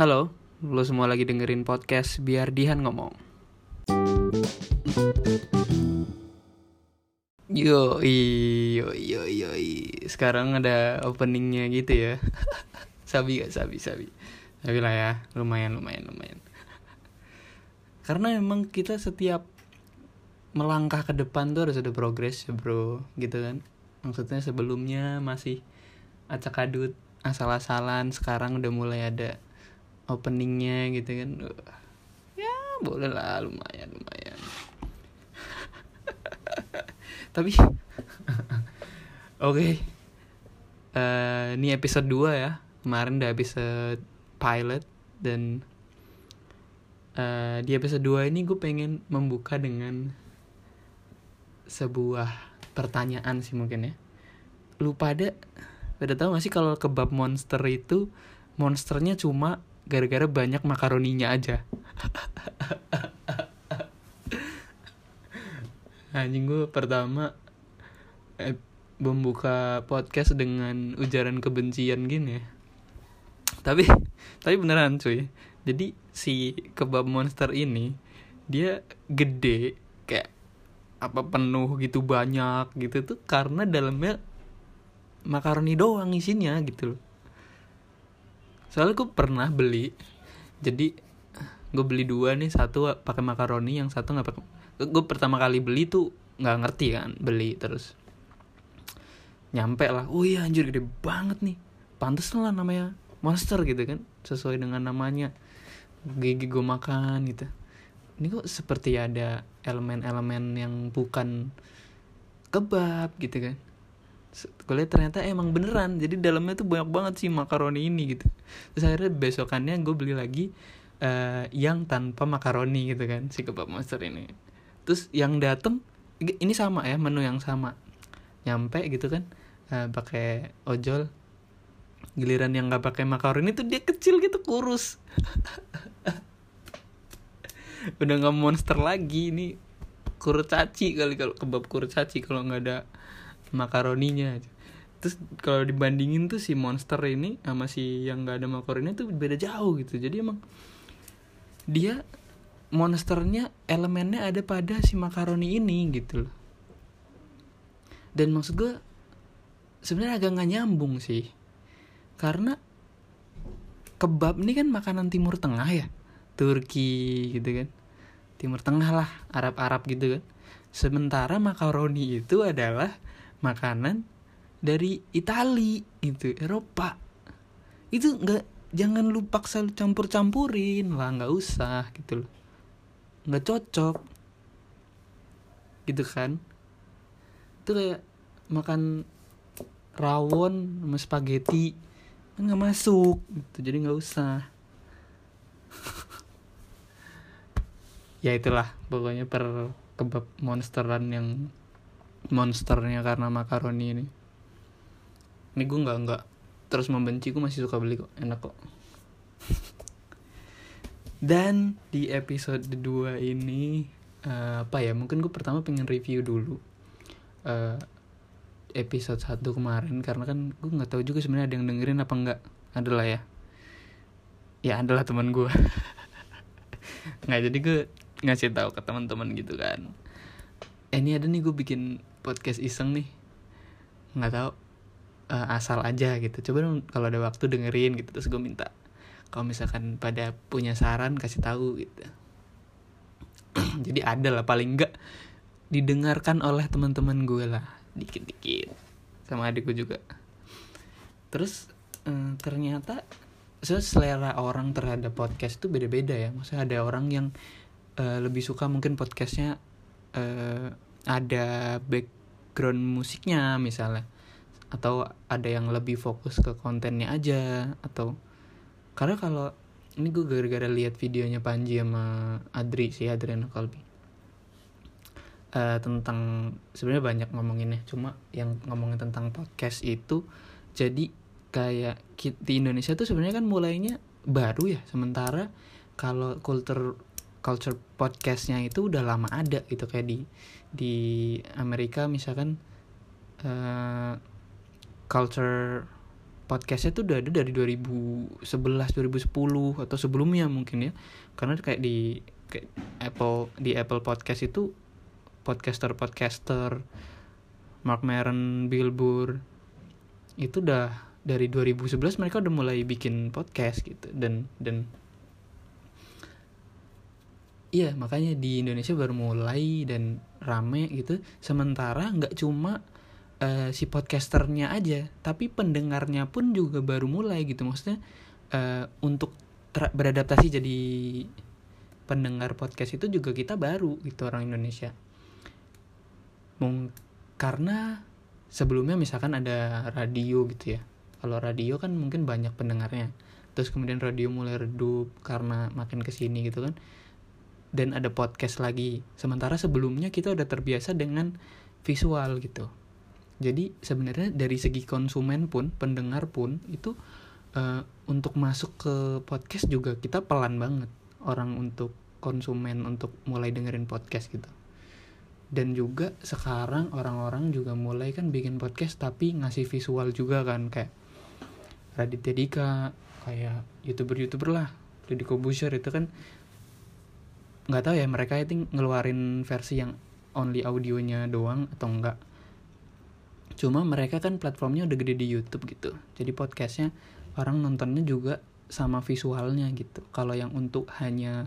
Halo, lo semua lagi dengerin podcast biar Dihan ngomong. Yo, yo, yo, yo, sekarang ada openingnya gitu ya. sabi gak sabi, sabi. Sabi lah ya, lumayan, lumayan, lumayan. Karena emang kita setiap melangkah ke depan tuh harus ada progres ya bro, gitu kan. Maksudnya sebelumnya masih acak adut, asal-asalan, sekarang udah mulai ada openingnya gitu kan. Ya boleh lah lumayan lumayan. Tapi oke. Okay. uh, eh, ini episode 2 ya. Kemarin udah episode pilot dan uh, di episode 2 ini gue pengen membuka dengan sebuah pertanyaan sih mungkin ya. Lu pada pada tahu gak sih kalau kebab monster itu monsternya cuma gara-gara banyak makaroninya aja. Anjing gue pertama eh, membuka podcast dengan ujaran kebencian gini ya. Tapi tapi beneran cuy. Jadi si kebab monster ini dia gede kayak apa penuh gitu banyak gitu tuh karena dalamnya makaroni doang isinya gitu loh soalnya gue pernah beli jadi gue beli dua nih satu pakai makaroni yang satu nggak pakai gue pertama kali beli tuh nggak ngerti kan beli terus. Nyampe lah oh iya anjir gede banget nih. Pantas lah namanya monster gitu kan sesuai dengan namanya. Gigi gue makan gitu. Ini kok seperti ada elemen-elemen yang bukan kebab gitu kan gue lihat ternyata emang beneran. Jadi dalamnya tuh banyak banget sih makaroni ini gitu. Terus akhirnya besokannya gue beli lagi uh, yang tanpa makaroni gitu kan si kebab monster ini. Terus yang dateng ini sama ya menu yang sama. Nyampe gitu kan uh, pakai ojol. Giliran yang nggak pakai makaroni tuh dia kecil gitu kurus. Udah nggak monster lagi ini kurcaci kali kalau kebab kurcaci kalau nggak ada makaroninya terus kalau dibandingin tuh si monster ini sama si yang gak ada makaroninya tuh beda jauh gitu. Jadi emang dia monsternya elemennya ada pada si makaroni ini gitu loh. Dan maksud gue sebenarnya agak nggak nyambung sih. Karena kebab ini kan makanan timur tengah ya? Turki gitu kan? Timur tengah lah Arab Arab gitu kan? Sementara makaroni itu adalah makanan dari Itali gitu Eropa. Itu nggak jangan lu paksa campur campurin lah nggak usah gitu loh. Nggak cocok. Gitu kan? Itu kayak makan rawon sama spaghetti kan nggak masuk gitu. Jadi nggak usah. Ya itulah pokoknya per kebab monsteran yang monsternya karena makaroni ini. Ini gue nggak nggak terus membenci gue masih suka beli kok. Enak kok. Dan di episode 2 ini uh, apa ya mungkin gue pertama pengen review dulu uh, episode 1 kemarin. Karena kan gue nggak tahu juga sebenarnya ada yang dengerin apa enggak adalah ya. Ya adalah teman gue nggak jadi gue ngasih tahu ke teman-teman gitu kan. Eh, ini ada nih gue bikin podcast iseng nih. Nggak tahu uh, asal aja gitu. Coba dong kalau ada waktu dengerin gitu terus gue minta kalau misalkan pada punya saran kasih tahu gitu. Jadi ada lah paling enggak didengarkan oleh teman-teman gue lah dikit-dikit sama adikku juga. Terus uh, ternyata so, selera orang terhadap podcast tuh beda-beda ya. Maksudnya ada orang yang uh, lebih suka mungkin podcastnya ada background musiknya misalnya atau ada yang lebih fokus ke kontennya aja atau karena kalau ini gue gara-gara lihat videonya Panji sama Adri sih Adriana Kalbi uh, tentang sebenarnya banyak ngomonginnya cuma yang ngomongin tentang podcast itu jadi kayak di Indonesia tuh sebenarnya kan mulainya baru ya sementara kalau kultur culture podcastnya itu udah lama ada gitu kayak di di Amerika misalkan uh, culture podcastnya tuh udah ada dari 2011 2010 atau sebelumnya mungkin ya. Karena kayak di kayak Apple di Apple Podcast itu podcaster podcaster Mark Maron Bill Burr itu udah dari 2011 mereka udah mulai bikin podcast gitu. Dan dan iya makanya di Indonesia baru mulai dan rame gitu. Sementara nggak cuma uh, si podcasternya aja tapi pendengarnya pun juga baru mulai gitu. Maksudnya uh, untuk beradaptasi jadi pendengar podcast itu juga kita baru gitu orang Indonesia. Mung karena sebelumnya misalkan ada radio gitu ya. Kalau radio kan mungkin banyak pendengarnya. Terus kemudian radio mulai redup karena makin ke sini gitu kan dan ada podcast lagi. Sementara sebelumnya kita udah terbiasa dengan visual gitu. Jadi sebenarnya dari segi konsumen pun, pendengar pun itu uh, untuk masuk ke podcast juga kita pelan banget orang untuk konsumen untuk mulai dengerin podcast gitu. Dan juga sekarang orang-orang juga mulai kan bikin podcast tapi ngasih visual juga kan kayak Raditya Dika, kayak youtuber-youtuber lah, Deddy Kobusier itu kan nggak tahu ya mereka itu ngeluarin versi yang only audionya doang atau enggak cuma mereka kan platformnya udah gede di YouTube gitu. Jadi podcastnya orang nontonnya juga sama visualnya gitu. Kalau yang untuk hanya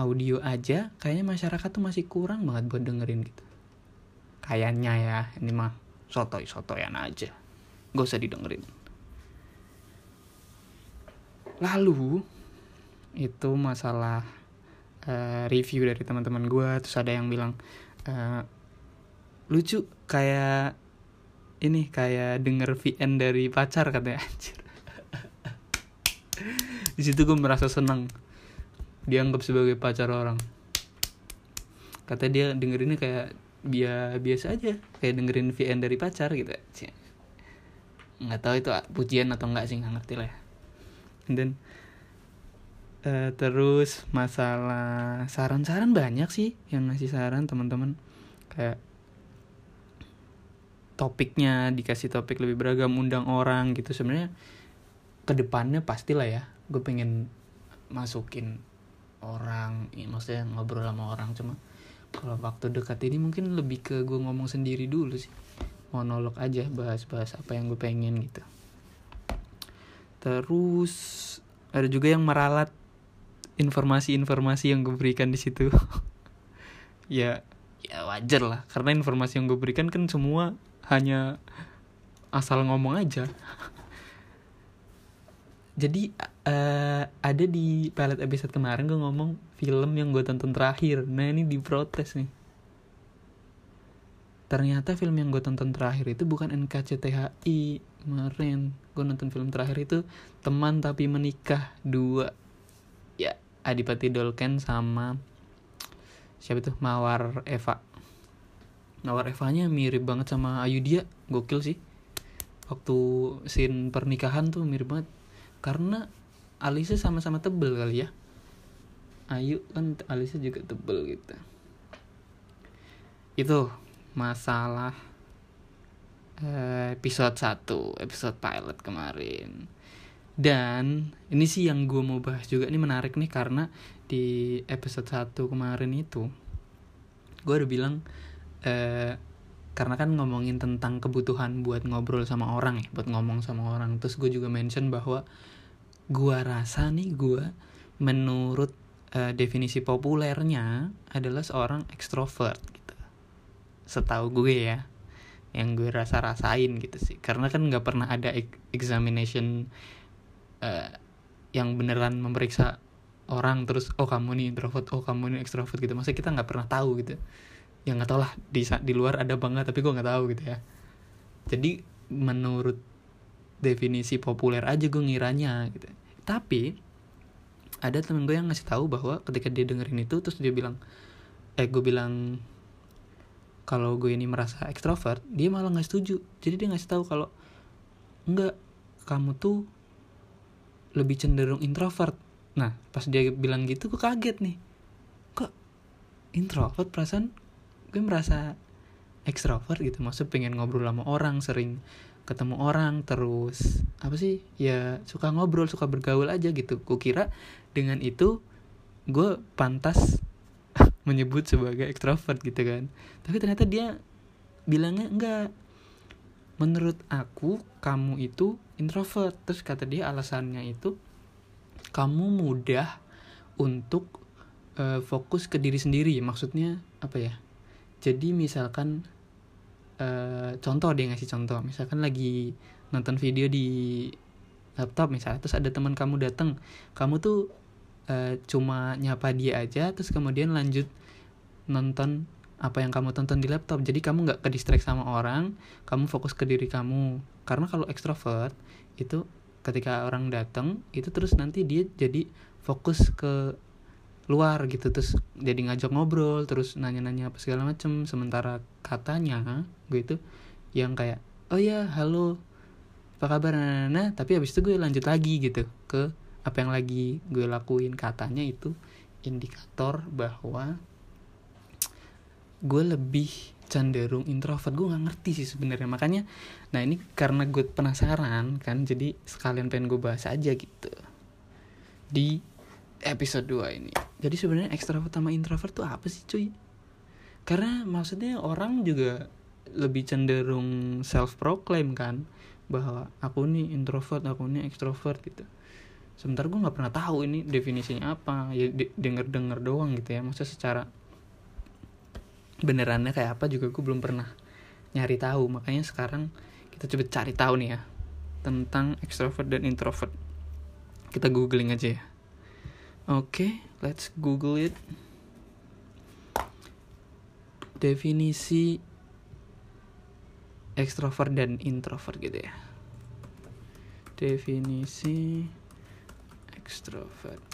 audio aja kayaknya masyarakat tuh masih kurang banget buat dengerin gitu. Kayaknya ya ini mah sotoy sotoyan aja. Gak usah didengerin. Lalu itu masalah uh, review dari teman-teman gue terus ada yang bilang uh, lucu kayak ini kayak denger VN dari pacar katanya. Anjir. Di situ gue merasa senang. Dianggap sebagai pacar orang. Kata dia dengerinnya kayak biasa biasa aja kayak dengerin VN dari pacar gitu. Nggak tahu itu pujian atau enggak sih nggak ngerti lah ya. Dan Uh, terus masalah saran-saran banyak sih yang ngasih saran teman-teman. Kayak topiknya dikasih topik lebih beragam undang orang gitu. Sebenarnya ke depannya pastilah ya gue pengen masukin orang ya, maksudnya ngobrol sama orang. Cuma kalau waktu dekat ini mungkin lebih ke gue ngomong sendiri dulu sih. Monolog aja bahas-bahas apa yang gue pengen gitu. Terus ada juga yang meralat informasi-informasi yang gue berikan di situ. Ya ya wajar lah. Karena informasi yang gue berikan kan semua hanya asal ngomong aja. Jadi uh, ada di pilot episode kemarin gue ngomong film yang gue tonton terakhir. Nah ini diprotes nih. Ternyata film yang gue tonton terakhir itu bukan NKCTHI kemarin. Gue nonton film terakhir itu teman tapi menikah dua. Ya Adipati Dolken sama siapa tuh Mawar Eva. Mawar Evanya mirip banget sama Ayudhya. Gokil sih. Waktu scene pernikahan tuh mirip banget. Karena alisnya sama-sama tebel kali ya. Ayu kan alisnya juga tebel gitu. Itu masalah eh, episode 1 episode pilot kemarin dan ini sih yang gue mau bahas juga ini menarik nih karena di episode 1 kemarin itu gue udah bilang eh, karena kan ngomongin tentang kebutuhan buat ngobrol sama orang ya buat ngomong sama orang. Terus gue juga mention bahwa gue rasa nih gue menurut eh, definisi populernya adalah seorang ekstrovert gitu. Setahu gue ya yang gue rasa rasain gitu sih. Karena kan nggak pernah ada examination uh, yang beneran memeriksa orang terus oh kamu nih introvert oh kamu nih extrovert gitu. Maksudnya kita nggak pernah tahu gitu. Ya nggak tau lah. Di di luar ada banget tapi gue nggak tahu gitu ya. Jadi menurut definisi populer aja gue ngiranya gitu. Tapi ada temen gue yang ngasih tahu bahwa ketika dia dengerin itu terus dia bilang eh gue bilang kalau gue ini merasa ekstrovert dia malah nggak setuju. Jadi dia ngasih tahu kalau enggak kamu tuh lebih cenderung introvert. Nah pas dia bilang gitu gue kaget nih. Kok introvert? Perasaan gue merasa ekstrovert gitu. Maksud pengen ngobrol sama orang sering ketemu orang terus apa sih? Ya suka ngobrol suka bergaul aja gitu. Gue kira dengan itu gue pantas menyebut sebagai ekstrovert gitu kan. Tapi ternyata dia bilangnya enggak menurut aku kamu itu introvert. Terus kata dia alasannya itu kamu mudah untuk uh, fokus ke diri sendiri. Maksudnya apa ya? Jadi misalkan uh, contoh dia ngasih contoh. Misalkan lagi nonton video di laptop misalnya terus ada teman kamu datang kamu tuh uh, cuma nyapa dia aja terus kemudian lanjut nonton apa yang kamu tonton di laptop. Jadi kamu nggak ke distract sama orang kamu fokus ke diri kamu. Karena kalau ekstrovert itu ketika orang datang itu terus nanti dia jadi fokus ke luar gitu. Terus jadi ngajak ngobrol terus nanya-nanya apa segala macem. Sementara katanya gue itu yang kayak oh ya halo apa kabar? Nah, nah, nah. tapi habis itu gue lanjut lagi gitu ke apa yang lagi gue lakuin. Katanya itu indikator bahwa gue lebih cenderung introvert. Gue nggak ngerti sih sebenarnya. Makanya nah ini karena gue penasaran kan jadi sekalian pengen gue bahas aja gitu di episode 2 ini. Jadi sebenarnya ekstrovert sama introvert tuh apa sih cuy? Karena maksudnya orang juga lebih cenderung self proclaim kan bahwa aku nih introvert aku nih ekstrovert gitu. Sementara gue nggak pernah tahu ini definisinya apa. Ya denger denger doang gitu ya. Maksudnya secara benerannya kayak apa juga gue belum pernah nyari tahu. Makanya sekarang kita coba cari tahu nih ya tentang extrovert dan introvert. Kita googling aja ya. Oke okay, let's google it. Definisi extrovert dan introvert gitu ya. Definisi extrovert.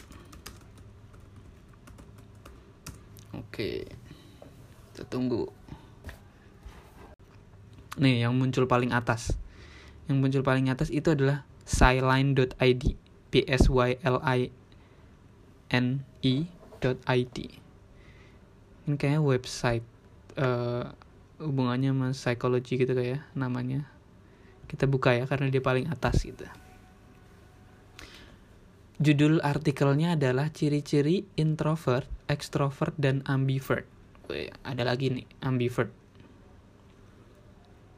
Oke. okay kita tunggu. Nih yang muncul paling atas. Yang muncul paling atas itu adalah siline.id p s y l i n e.id ini kayaknya website uh, hubungannya sama psikologi gitu kayak namanya. Kita buka ya karena dia paling atas gitu. Judul artikelnya adalah ciri-ciri introvert, extrovert, dan ambivert ada lagi nih ambivert.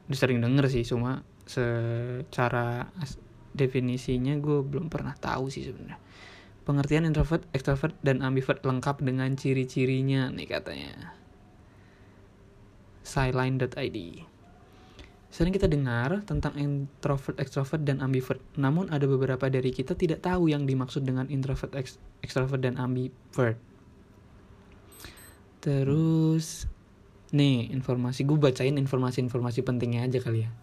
Udah sering denger sih cuma secara definisinya gue belum pernah tahu sih sebenarnya. Pengertian introvert, extrovert, dan ambivert lengkap dengan ciri-cirinya nih katanya. Sideline.id Sering kita dengar tentang introvert, extrovert, dan ambivert. Namun ada beberapa dari kita tidak tahu yang dimaksud dengan introvert, extrovert, dan ambivert. Terus nih informasi gue bacain informasi-informasi pentingnya aja kali ya.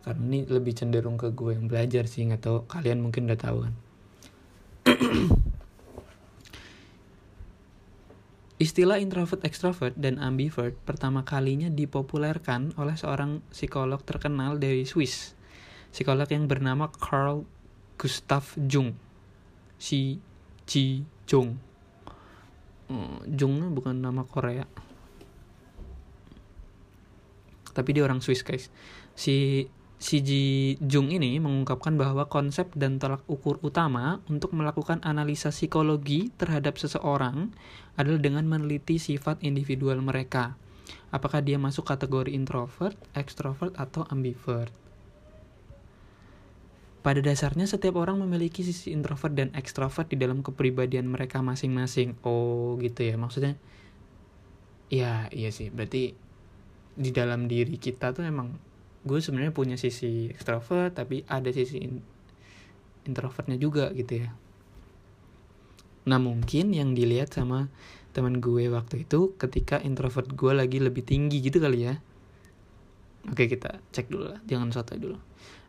Karena ini lebih cenderung ke gue yang belajar sih nggak tahu kalian mungkin udah tahu kan. Istilah introvert, extrovert, dan ambivert pertama kalinya dipopulerkan oleh seorang psikolog terkenal dari Swiss. Psikolog yang bernama Carl Gustav Jung. Si Ji Jung hmm, Jung bukan nama Korea tapi dia orang Swiss guys si si Ji Jung ini mengungkapkan bahwa konsep dan tolak ukur utama untuk melakukan analisa psikologi terhadap seseorang adalah dengan meneliti sifat individual mereka. Apakah dia masuk kategori introvert, extrovert, atau ambivert? Pada dasarnya setiap orang memiliki sisi introvert dan ekstrovert di dalam kepribadian mereka masing-masing. Oh, gitu ya. Maksudnya ya, iya sih. Berarti di dalam diri kita tuh emang gue sebenarnya punya sisi ekstrovert tapi ada sisi introvertnya juga gitu ya. Nah, mungkin yang dilihat sama teman gue waktu itu ketika introvert gue lagi lebih tinggi gitu kali ya. Oke, kita cek dulu lah. Jangan sotoy dulu.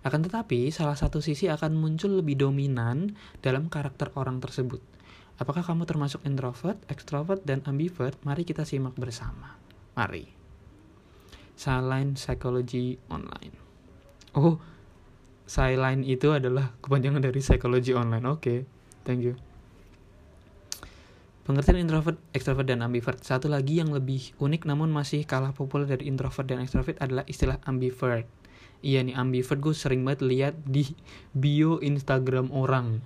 Akan tetapi, salah satu sisi akan muncul lebih dominan dalam karakter orang tersebut. Apakah kamu termasuk introvert, extrovert, dan ambivert? Mari kita simak bersama. Mari. Silent Psychology Online. Oh, Silent itu adalah kepanjangan dari Psychology Online. Oke, okay. thank you. Pengertian introvert, extrovert, dan ambivert. Satu lagi yang lebih unik namun masih kalah populer dari introvert dan extrovert adalah istilah ambivert iya nih ambivert gue sering banget lihat di bio Instagram orang.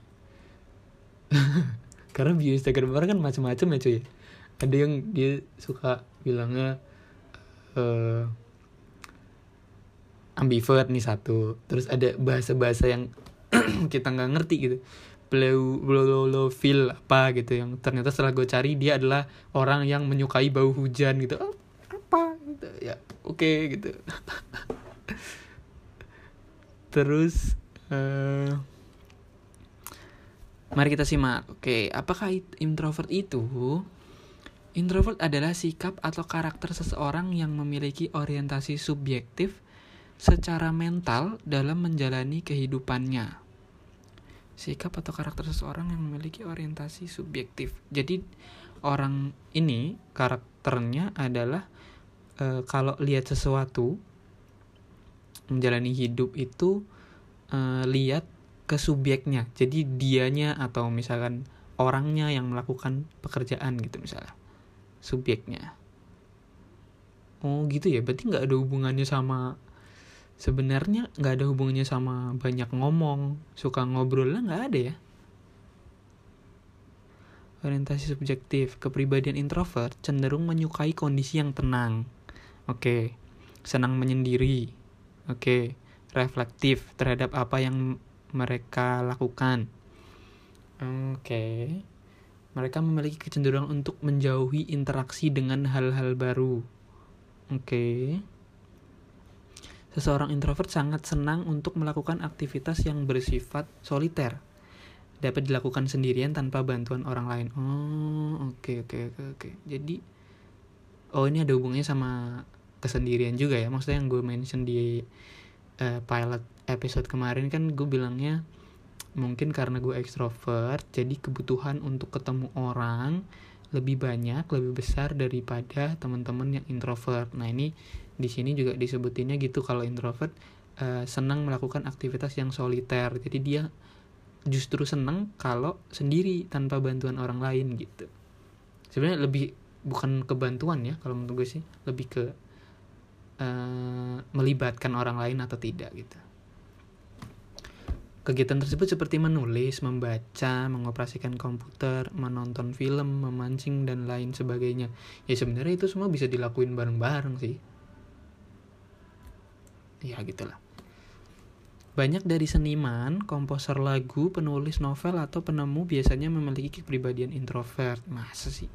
Karena bio Instagram orang kan macam-macam ya cuy. Ada yang dia suka bilangnya uh, ambivert nih satu. Terus ada bahasa-bahasa yang kita nggak ngerti gitu. Blow feel apa gitu yang ternyata setelah gue cari dia adalah orang yang menyukai bau hujan gitu. Oh, apa gitu? Ya oke okay, gitu terus uh, mari kita simak. Oke apakah introvert itu introvert adalah sikap atau karakter seseorang yang memiliki orientasi subjektif secara mental dalam menjalani kehidupannya. Sikap atau karakter seseorang yang memiliki orientasi subjektif. Jadi orang ini karakternya adalah e, kalau lihat sesuatu menjalani hidup itu e, lihat ke subjeknya. Jadi dianya atau misalkan orangnya yang melakukan pekerjaan gitu misalnya. Subjeknya. Oh gitu ya, berarti nggak ada hubungannya sama sebenarnya nggak ada hubungannya sama banyak ngomong suka ngobrol lah nggak ada ya orientasi subjektif kepribadian introvert cenderung menyukai kondisi yang tenang oke okay. senang menyendiri oke reflektif terhadap apa yang mereka lakukan oke mereka memiliki kecenderungan untuk menjauhi interaksi dengan hal-hal baru oke Seseorang introvert sangat senang untuk melakukan aktivitas yang bersifat soliter. Dapat dilakukan sendirian tanpa bantuan orang lain. Oh, oke oke oke oke. Jadi oh ini ada hubungannya sama kesendirian juga ya. Maksudnya yang gue mention di uh, pilot episode kemarin kan gue bilangnya mungkin karena gue ekstrovert jadi kebutuhan untuk ketemu orang lebih banyak lebih besar daripada teman-teman yang introvert. Nah ini di sini juga disebutinnya gitu kalau introvert uh, senang melakukan aktivitas yang soliter. Jadi dia justru senang kalau sendiri tanpa bantuan orang lain gitu. Sebenarnya lebih bukan kebantuan ya kalau menurut gue sih lebih ke uh, melibatkan orang lain atau tidak gitu Kegiatan tersebut seperti menulis, membaca, mengoperasikan komputer, menonton film, memancing, dan lain sebagainya. Ya sebenarnya itu semua bisa dilakuin bareng-bareng sih ya gitulah banyak dari seniman, komposer lagu, penulis novel, atau penemu biasanya memiliki kepribadian introvert. Masa sih?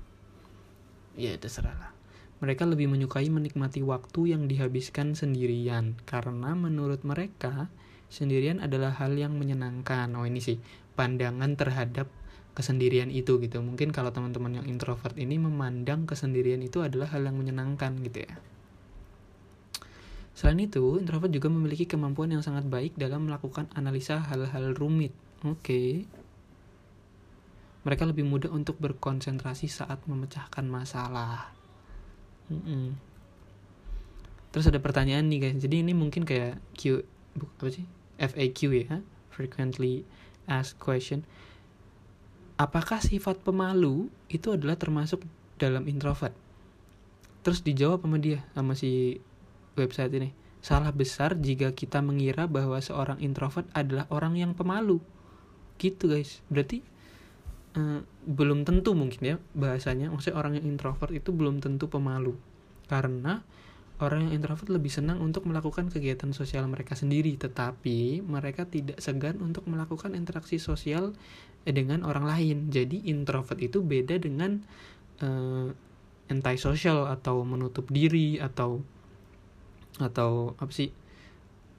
Ya, terserah lah. Mereka lebih menyukai menikmati waktu yang dihabiskan sendirian, karena menurut mereka, sendirian adalah hal yang menyenangkan. Oh ini sih, pandangan terhadap kesendirian itu gitu. Mungkin kalau teman-teman yang introvert ini memandang kesendirian itu adalah hal yang menyenangkan gitu ya. Selain itu, introvert juga memiliki kemampuan yang sangat baik dalam melakukan analisa hal-hal rumit. Oke. Okay. Mereka lebih mudah untuk berkonsentrasi saat memecahkan masalah. Mm -mm. Terus ada pertanyaan nih guys. Jadi ini mungkin kayak Q apa sih? FAQ ya, frequently asked question. Apakah sifat pemalu itu adalah termasuk dalam introvert? Terus dijawab sama dia sama si website ini. Salah besar jika kita mengira bahwa seorang introvert adalah orang yang pemalu. Gitu guys. Berarti uh, belum tentu mungkin ya bahasanya. Maksudnya orang yang introvert itu belum tentu pemalu. Karena orang yang introvert lebih senang untuk melakukan kegiatan sosial mereka sendiri. Tetapi mereka tidak segan untuk melakukan interaksi sosial dengan orang lain. Jadi introvert itu beda dengan uh, antisocial atau menutup diri atau atau apa sih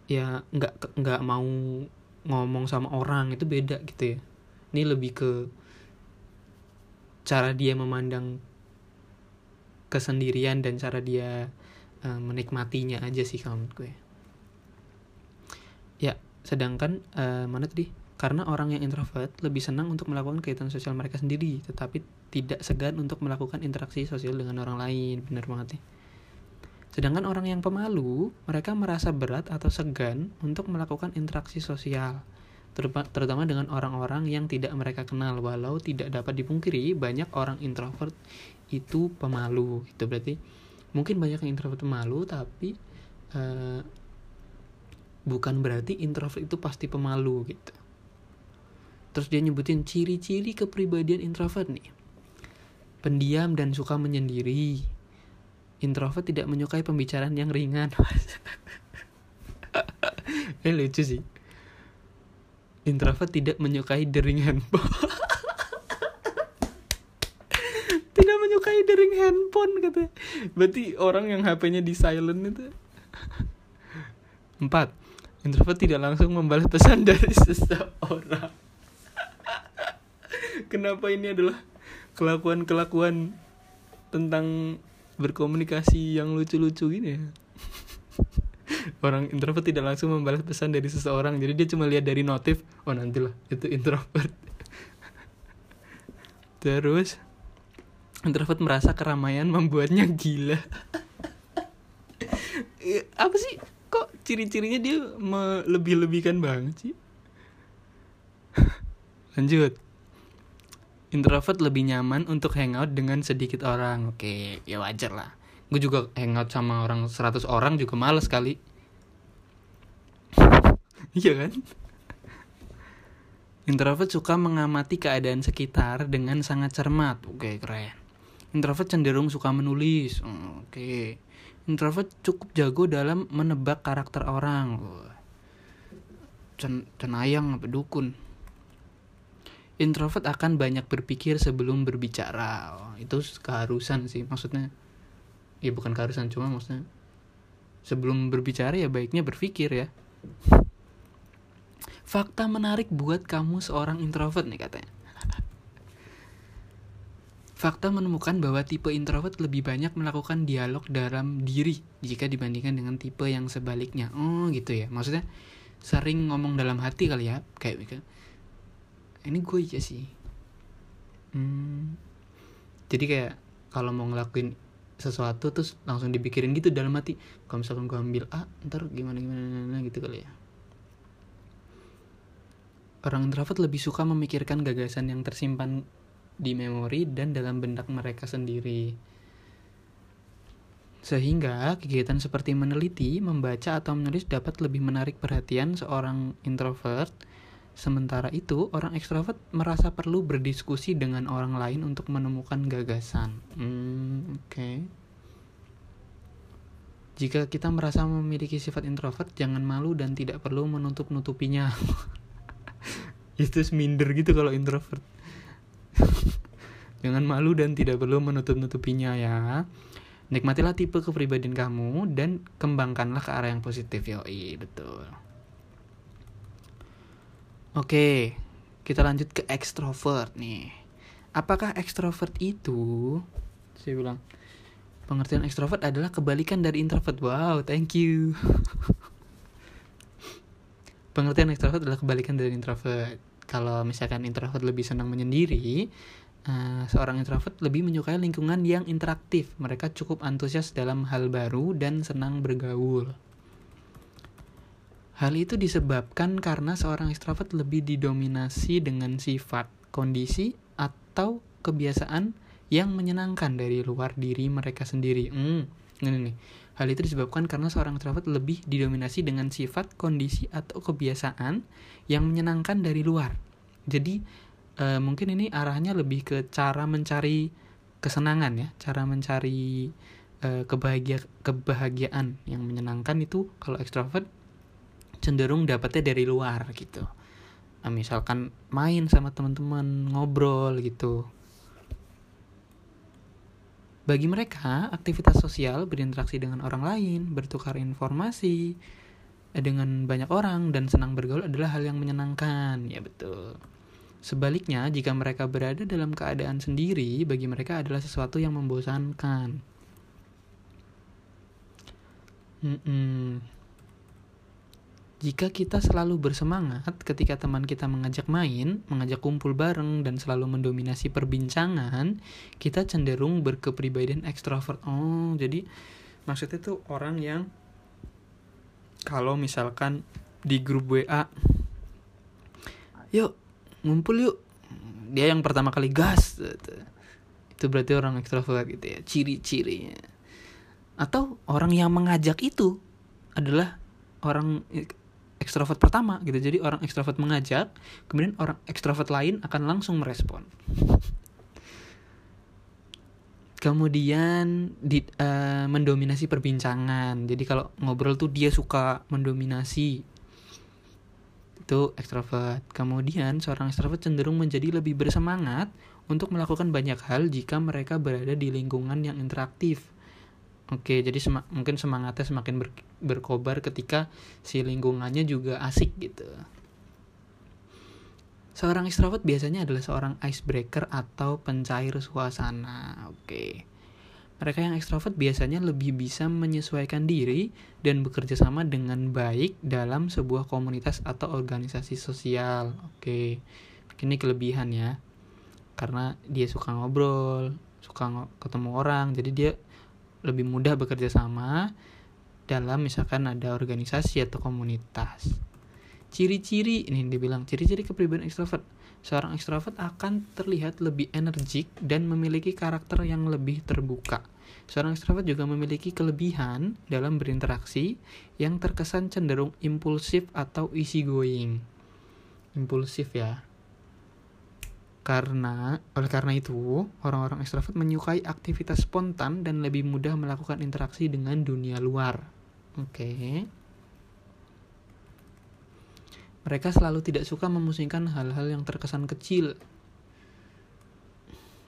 ya nggak nggak mau ngomong sama orang itu beda gitu ya ini lebih ke cara dia memandang kesendirian dan cara dia uh, menikmatinya aja sih kalau menurut gue. Ya sedangkan uh, mana tadi? Karena orang yang introvert lebih senang untuk melakukan kegiatan sosial mereka sendiri tetapi tidak segan untuk melakukan interaksi sosial dengan orang lain benar banget nih Sedangkan orang yang pemalu, mereka merasa berat atau segan untuk melakukan interaksi sosial, terutama dengan orang-orang yang tidak mereka kenal. Walau tidak dapat dipungkiri, banyak orang introvert itu pemalu. Gitu. Berarti mungkin banyak yang introvert pemalu, tapi uh, bukan berarti introvert itu pasti pemalu gitu. Terus dia nyebutin ciri-ciri kepribadian introvert nih. Pendiam dan suka menyendiri. Introvert tidak menyukai pembicaraan yang ringan. Ini lucu sih introvert tidak menyukai dering handphone. Tidak menyukai dering handphone katanya berarti orang yang HP-nya di silent itu. Empat introvert tidak langsung membalas pesan dari seseorang. Kenapa ini adalah kelakuan-kelakuan tentang berkomunikasi yang lucu-lucu gini ya orang introvert tidak langsung membalas pesan dari seseorang. Jadi dia cuma lihat dari notif oh nantilah itu introvert. Terus introvert merasa keramaian membuatnya gila. Apa sih? Kok ciri-cirinya dia melebih-lebihkan banget sih? Lanjut. Introvert lebih nyaman untuk hangout dengan sedikit orang. Oke ya wajar lah gue juga hangout sama orang 100 orang juga males kali. Iya kan? Introvert suka mengamati keadaan sekitar dengan sangat cermat. Oke keren. Introvert cenderung suka menulis. Oke. Introvert cukup jago dalam menebak karakter orang. Cen cenayang apa dukun. Introvert akan banyak berpikir sebelum berbicara. Oh, itu keharusan sih maksudnya ya bukan keharusan cuma maksudnya sebelum berbicara ya baiknya berpikir ya fakta menarik buat kamu seorang introvert nih katanya Fakta menemukan bahwa tipe introvert lebih banyak melakukan dialog dalam diri jika dibandingkan dengan tipe yang sebaliknya. Oh gitu ya. Maksudnya sering ngomong dalam hati kali ya. Kayak gitu ini gue aja sih hmm, jadi kayak kalau mau ngelakuin sesuatu terus langsung dipikirin gitu dalam hati. Kalau misalkan gue ambil A ntar gimana gimana gitu kali ya. Orang introvert lebih suka memikirkan gagasan yang tersimpan di memori dan dalam benak mereka sendiri. Sehingga kegiatan seperti meneliti, membaca, atau menulis dapat lebih menarik perhatian seorang introvert Sementara itu, orang ekstrovert merasa perlu berdiskusi dengan orang lain untuk menemukan gagasan. Hmm, oke. Okay. Jika kita merasa memiliki sifat introvert, jangan malu dan tidak perlu menutup-nutupinya. Itu minder gitu kalau introvert. jangan malu dan tidak perlu menutup-nutupinya ya. Nikmatilah tipe kepribadian kamu dan kembangkanlah ke arah yang positif. Yoi, betul. Oke, kita lanjut ke ekstrovert nih. Apakah ekstrovert itu? Saya bilang, pengertian ekstrovert adalah kebalikan dari introvert. Wow, thank you. pengertian ekstrovert adalah kebalikan dari introvert. Kalau misalkan introvert lebih senang menyendiri, uh, seorang introvert lebih menyukai lingkungan yang interaktif. Mereka cukup antusias dalam hal baru dan senang bergaul. Hal itu disebabkan karena seorang ekstrovert lebih didominasi dengan sifat, kondisi, atau kebiasaan yang menyenangkan dari luar diri mereka sendiri. Hmm, ini nih. Hal itu disebabkan karena seorang ekstrovert lebih didominasi dengan sifat, kondisi, atau kebiasaan yang menyenangkan dari luar. Jadi, uh, mungkin ini arahnya lebih ke cara mencari kesenangan ya, cara mencari uh, kebahagia kebahagiaan yang menyenangkan itu kalau ekstrovert cenderung dapetnya dari luar gitu nah, misalkan main sama teman-teman ngobrol gitu bagi mereka aktivitas sosial berinteraksi dengan orang lain bertukar informasi dengan banyak orang dan senang bergaul adalah hal yang menyenangkan ya betul Sebaliknya, jika mereka berada dalam keadaan sendiri, bagi mereka adalah sesuatu yang membosankan. Mm -mm. Jika kita selalu bersemangat ketika teman kita mengajak main, mengajak kumpul bareng, dan selalu mendominasi perbincangan, kita cenderung berkepribadian ekstrovert. Oh, jadi maksudnya tuh orang yang kalau misalkan di grup WA, yuk ngumpul yuk, dia yang pertama kali gas, itu berarti orang ekstrovert gitu ya, ciri-cirinya. Atau orang yang mengajak itu adalah orang ekstrovert pertama gitu. Jadi orang ekstrovert mengajak kemudian orang ekstrovert lain akan langsung merespon. Kemudian di, uh, mendominasi perbincangan. Jadi kalau ngobrol tuh dia suka mendominasi. Itu ekstrovert. Kemudian seorang ekstrovert cenderung menjadi lebih bersemangat untuk melakukan banyak hal jika mereka berada di lingkungan yang interaktif Oke, jadi sem mungkin semangatnya semakin ber berkobar ketika si lingkungannya juga asik gitu. Seorang ekstrovert biasanya adalah seorang icebreaker atau pencair suasana. Oke. Mereka yang ekstrovert biasanya lebih bisa menyesuaikan diri dan bekerja sama dengan baik dalam sebuah komunitas atau organisasi sosial. Oke. Ini kelebihan ya. Karena dia suka ngobrol, suka ketemu orang, jadi dia lebih mudah bekerja sama dalam misalkan ada organisasi atau komunitas. Ciri-ciri ini dibilang ciri-ciri kepribadian ekstrovert. Seorang ekstrovert akan terlihat lebih energik dan memiliki karakter yang lebih terbuka. Seorang ekstrovert juga memiliki kelebihan dalam berinteraksi yang terkesan cenderung impulsif atau easy going. Impulsif ya. Karena oleh karena itu, orang-orang ekstrovert menyukai aktivitas spontan dan lebih mudah melakukan interaksi dengan dunia luar. Oke. Okay. Mereka selalu tidak suka memusingkan hal-hal yang terkesan kecil.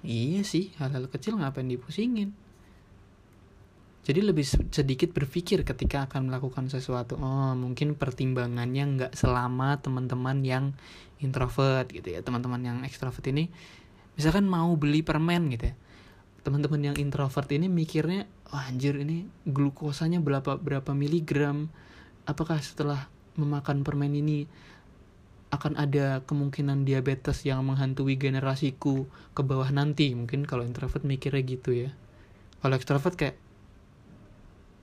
Iya sih, hal-hal kecil ngapain dipusingin? Jadi lebih sedikit berpikir ketika akan melakukan sesuatu. Oh, mungkin pertimbangannya nggak selama teman-teman yang introvert gitu ya. Teman-teman yang ekstrovert ini misalkan mau beli permen gitu ya. Teman-teman yang introvert ini mikirnya oh, anjir ini glukosanya berapa berapa miligram. Apakah setelah memakan permen ini akan ada kemungkinan diabetes yang menghantui generasiku ke bawah nanti? Mungkin kalau introvert mikirnya gitu ya. Kalau ekstrovert kayak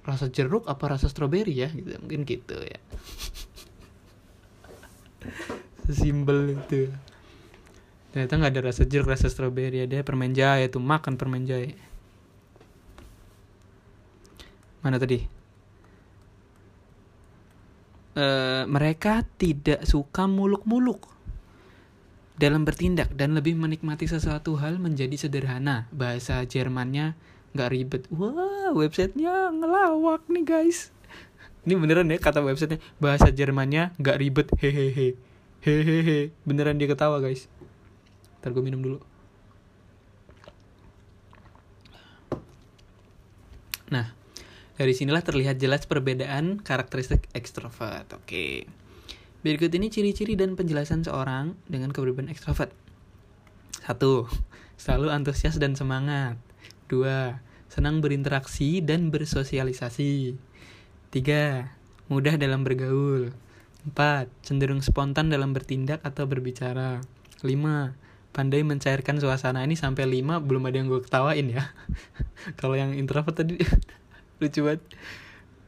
rasa jeruk apa rasa stroberi ya? Gitu mungkin gitu ya sesimpel itu. Ternyata nggak ada rasa jeruk rasa stroberi ada permen jahe tuh makan permen jahe mana tadi? E, mereka tidak suka muluk-muluk. Dalam bertindak dan lebih menikmati sesuatu hal menjadi sederhana. Bahasa Jermannya nggak ribet. Wah websitenya ngelawak nih guys. Ini beneran ya kata websitenya? Bahasa Jermannya nggak ribet hehehe hehehe beneran dia ketawa guys. Ntar gue minum dulu. Nah dari sinilah terlihat jelas perbedaan karakteristik ekstrovert. Oke. Berikut ini ciri-ciri dan penjelasan seorang dengan kepribadian ekstrovert. Satu selalu antusias dan semangat. Dua senang berinteraksi dan bersosialisasi. Tiga mudah dalam bergaul 4. Cenderung spontan dalam bertindak atau berbicara. 5. Pandai mencairkan suasana ini sampai 5 belum ada yang gue ketawain ya. Kalau yang introvert tadi lucu banget.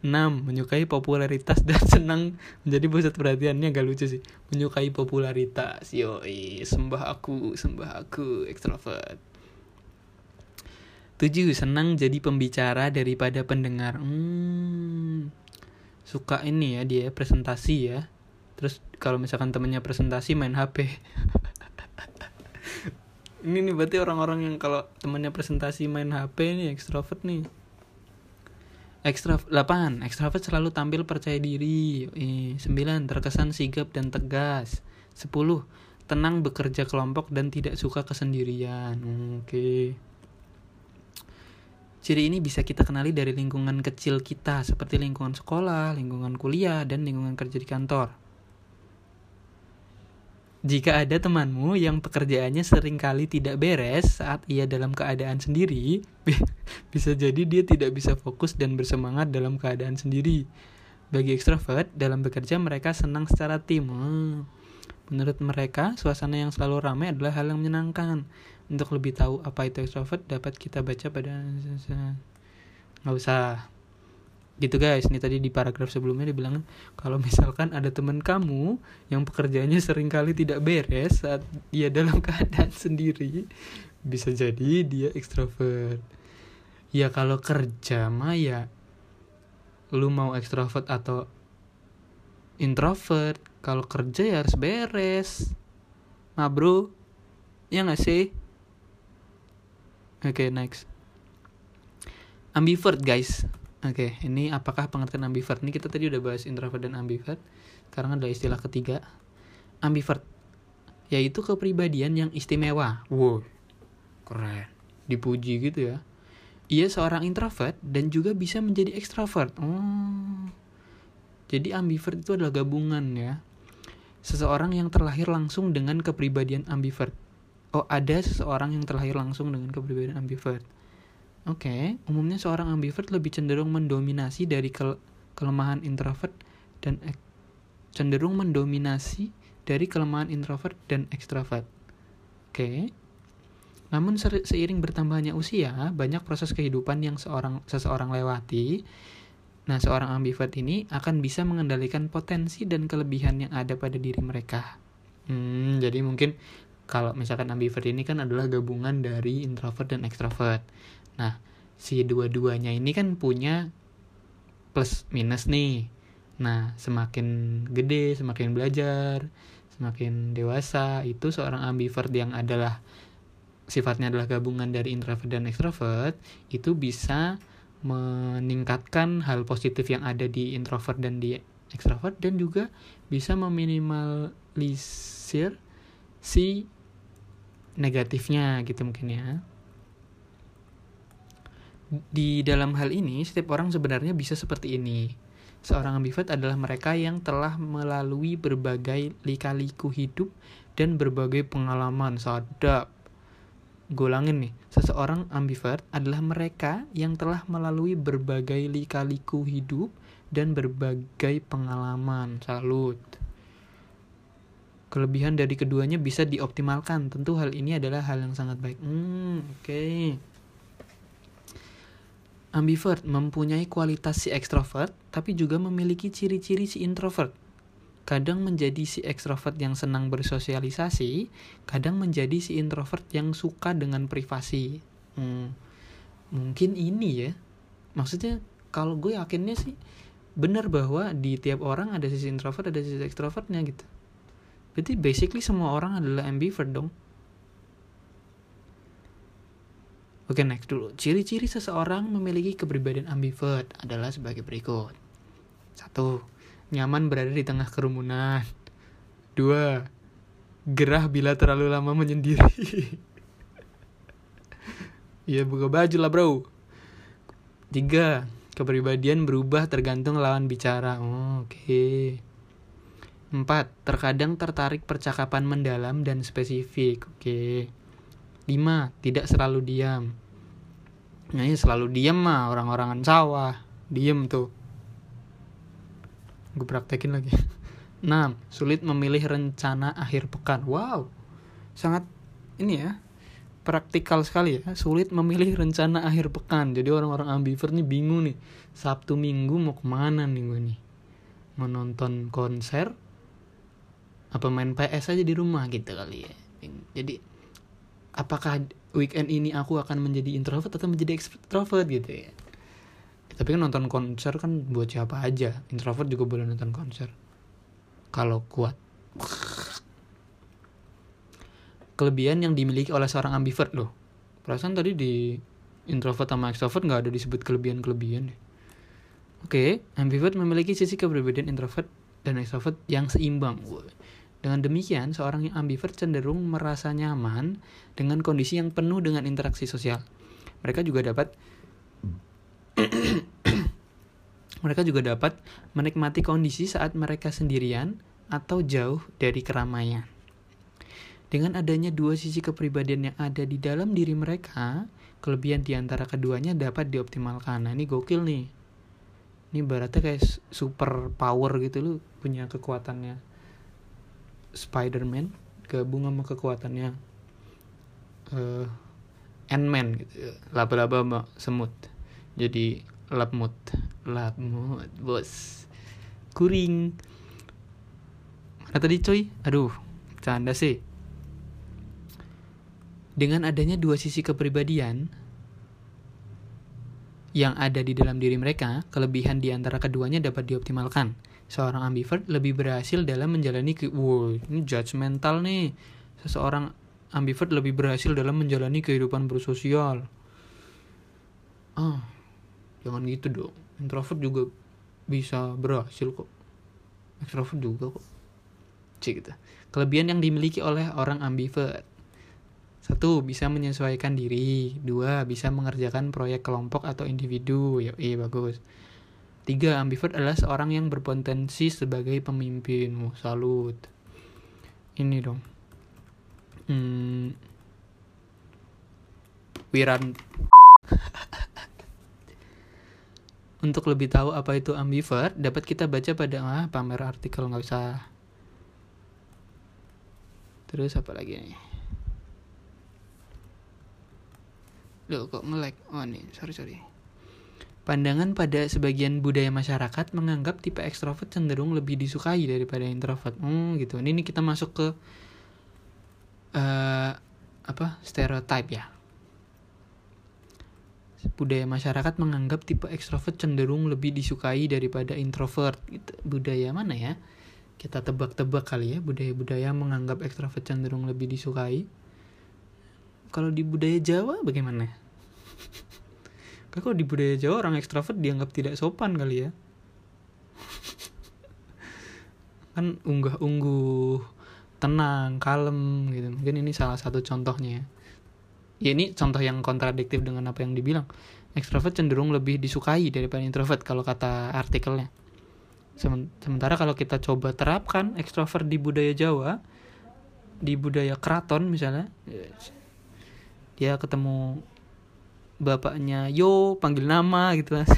6. Menyukai popularitas dan senang menjadi pusat perhatiannya gak lucu sih. Menyukai popularitas. Yoi, sembah aku, sembah aku, ekstrovert. 7. Senang jadi pembicara daripada pendengar. Hmm, suka ini ya dia presentasi ya terus kalau misalkan temennya presentasi main HP ini nih berarti orang-orang yang kalau temennya presentasi main HP nih ekstrovert nih Ekstra 8. Ekstrovert selalu tampil percaya diri. Eh, 9. Terkesan sigap dan tegas. 10. Tenang bekerja kelompok dan tidak suka kesendirian. Oke. Okay. Ciri ini bisa kita kenali dari lingkungan kecil kita, seperti lingkungan sekolah, lingkungan kuliah, dan lingkungan kerja di kantor. Jika ada temanmu yang pekerjaannya sering kali tidak beres saat ia dalam keadaan sendiri, bisa jadi dia tidak bisa fokus dan bersemangat dalam keadaan sendiri. Bagi ekstrovert, dalam bekerja mereka senang secara tim. Menurut mereka, suasana yang selalu ramai adalah hal yang menyenangkan. Untuk lebih tahu apa itu extrovert dapat kita baca pada nggak usah. Gitu guys. Ini tadi di paragraf sebelumnya dibilang kalau misalkan ada teman kamu yang pekerjaannya sering kali tidak beres saat dia dalam keadaan sendiri bisa jadi dia ekstrovert ya kalau kerja mah ya lu mau ekstrovert atau introvert kalau kerja ya harus beres. Nah bro. Ya nggak sih oke okay, next ambivert guys oke okay, ini apakah pengertian ambivert ini kita tadi udah bahas introvert dan ambivert sekarang ada istilah ketiga ambivert yaitu kepribadian yang istimewa wow keren dipuji gitu ya ia seorang introvert dan juga bisa menjadi ekstrovert. Oh. Jadi ambivert itu adalah gabungan ya. Seseorang yang terlahir langsung dengan kepribadian ambivert. Oh, ada seseorang yang terlahir langsung dengan kepribadian ambivert. Oke, okay. umumnya seorang ambivert lebih cenderung mendominasi dari ke kelemahan introvert dan cenderung mendominasi dari kelemahan introvert dan ekstrovert. Oke. Okay. Namun seiring bertambahnya usia, banyak proses kehidupan yang seorang seseorang lewati. Nah, seorang ambivert ini akan bisa mengendalikan potensi dan kelebihan yang ada pada diri mereka. Hmm, jadi mungkin kalau misalkan ambivert ini kan adalah gabungan dari introvert dan extrovert. Nah, si dua-duanya ini kan punya plus minus nih. Nah, semakin gede, semakin belajar, semakin dewasa, itu seorang ambivert yang adalah sifatnya adalah gabungan dari introvert dan extrovert itu bisa meningkatkan hal positif yang ada di introvert dan di extrovert dan juga bisa meminimalisir si negatifnya gitu mungkin ya. Di dalam hal ini setiap orang sebenarnya bisa seperti ini. Seorang ambivert adalah mereka yang telah melalui berbagai lika-liku hidup dan berbagai pengalaman sadap Golangin nih, seseorang ambivert adalah mereka yang telah melalui berbagai lika-liku hidup dan berbagai pengalaman. Salut. Kelebihan dari keduanya bisa dioptimalkan. Tentu hal ini adalah hal yang sangat baik. Hmm, oke. Okay. Ambivert mempunyai kualitas si ekstrovert, tapi juga memiliki ciri-ciri si introvert kadang menjadi si ekstrovert yang senang bersosialisasi, kadang menjadi si introvert yang suka dengan privasi. Hmm, mungkin ini ya, maksudnya kalau gue yakinnya sih benar bahwa di tiap orang ada sisi introvert, ada sisi ekstrovertnya gitu. Berarti basically semua orang adalah ambivert dong. Oke next dulu. Ciri-ciri seseorang memiliki kepribadian ambivert adalah sebagai berikut. Satu, nyaman berada di tengah kerumunan. Dua, gerah bila terlalu lama menyendiri. Iya buka baju lah bro. Tiga, kepribadian berubah tergantung lawan bicara. Oh, Oke. Okay. Empat, terkadang tertarik percakapan mendalam dan spesifik. Oke. Okay. Lima, tidak selalu diam. Nah, ya selalu diam mah orang-orangan sawah. Diam tuh gue praktekin lagi 6. Sulit memilih rencana akhir pekan. Wow. Sangat ini ya. Praktikal sekali ya. Sulit memilih rencana akhir pekan. Jadi orang-orang ambivert nih bingung nih. Sabtu Minggu mau ke mana nih gue nih. Menonton konser. Apa main PS aja di rumah gitu kali ya. Jadi apakah weekend ini aku akan menjadi introvert atau menjadi extrovert gitu ya? Tapi kan nonton konser kan buat siapa aja. Introvert juga boleh nonton konser. Kalau kuat. Kelebihan yang dimiliki oleh seorang ambivert loh. Perasaan tadi di introvert sama extrovert nggak ada disebut kelebihan-kelebihan deh. Oke ambivert memiliki sisi keberbedaan introvert dan extrovert yang seimbang dengan demikian, seorang yang ambivert cenderung merasa nyaman dengan kondisi yang penuh dengan interaksi sosial. Mereka juga dapat mereka juga dapat menikmati kondisi saat mereka sendirian atau jauh dari keramaian. Dengan adanya dua sisi kepribadian yang ada di dalam diri mereka, kelebihan di antara keduanya dapat dioptimalkan. Nah, ini gokil nih. Ini baratnya kayak super power gitu lu punya kekuatannya Spider-Man gabung sama kekuatannya uh, Ant-Man gitu. Laba-laba semut. Jadi lap mood lap mood bos. Kuring. Mana tadi coy aduh canda sih. Dengan adanya dua sisi kepribadian yang ada di dalam diri mereka, kelebihan di antara keduanya dapat dioptimalkan. Seorang ambivert lebih berhasil dalam menjalani ke wow ini judgmental nih. Seseorang ambivert lebih berhasil dalam menjalani kehidupan bersosial. Ah jangan gitu dong. Introvert juga bisa berhasil kok. Extrovert juga kok. Cik gitu. Kelebihan yang dimiliki oleh orang ambivert. Satu bisa menyesuaikan diri. Dua bisa mengerjakan proyek kelompok atau individu. Ya bagus tiga ambivert adalah seorang yang berpotensi sebagai pemimpin oh, salut ini dong hmm, Wiran Untuk lebih tahu apa itu ambivert, dapat kita baca pada ah, pamer artikel nggak usah. Terus apa lagi nih? Loh kok nge-lag? Oh nih, sorry sorry. Pandangan pada sebagian budaya masyarakat menganggap tipe ekstrovert cenderung lebih disukai daripada introvert. Hmm, gitu. Ini, ini kita masuk ke uh, apa? Stereotype ya budaya masyarakat menganggap tipe ekstrovert cenderung lebih disukai daripada introvert. Gitu. Budaya mana ya? Kita tebak-tebak kali ya, budaya-budaya menganggap ekstrovert cenderung lebih disukai. Kalau di budaya Jawa bagaimana? Kalau di budaya Jawa orang ekstrovert dianggap tidak sopan kali ya. kan unggah-ungguh, tenang, kalem gitu. Mungkin ini salah satu contohnya ya ya ini contoh yang kontradiktif dengan apa yang dibilang ekstrovert cenderung lebih disukai daripada introvert kalau kata artikelnya sementara kalau kita coba terapkan ekstrovert di budaya Jawa di budaya keraton misalnya dia ketemu bapaknya yo panggil nama gitu lah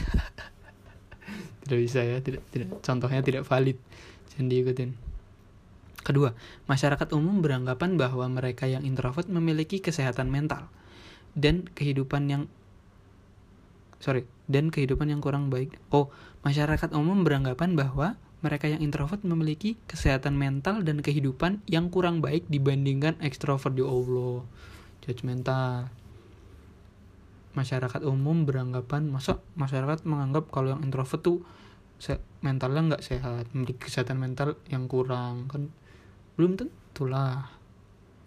tidak bisa ya tidak tidak contohnya tidak valid jangan diikutin Kedua, masyarakat umum beranggapan bahwa mereka yang introvert memiliki kesehatan mental dan kehidupan yang sorry dan kehidupan yang kurang baik. Oh, masyarakat umum beranggapan bahwa mereka yang introvert memiliki kesehatan mental dan kehidupan yang kurang baik dibandingkan ekstrovert di ya Allah. Judgmental. Masyarakat umum beranggapan, masa masyarakat menganggap kalau yang introvert tuh mentalnya nggak sehat, memiliki kesehatan mental yang kurang kan? Belum tentulah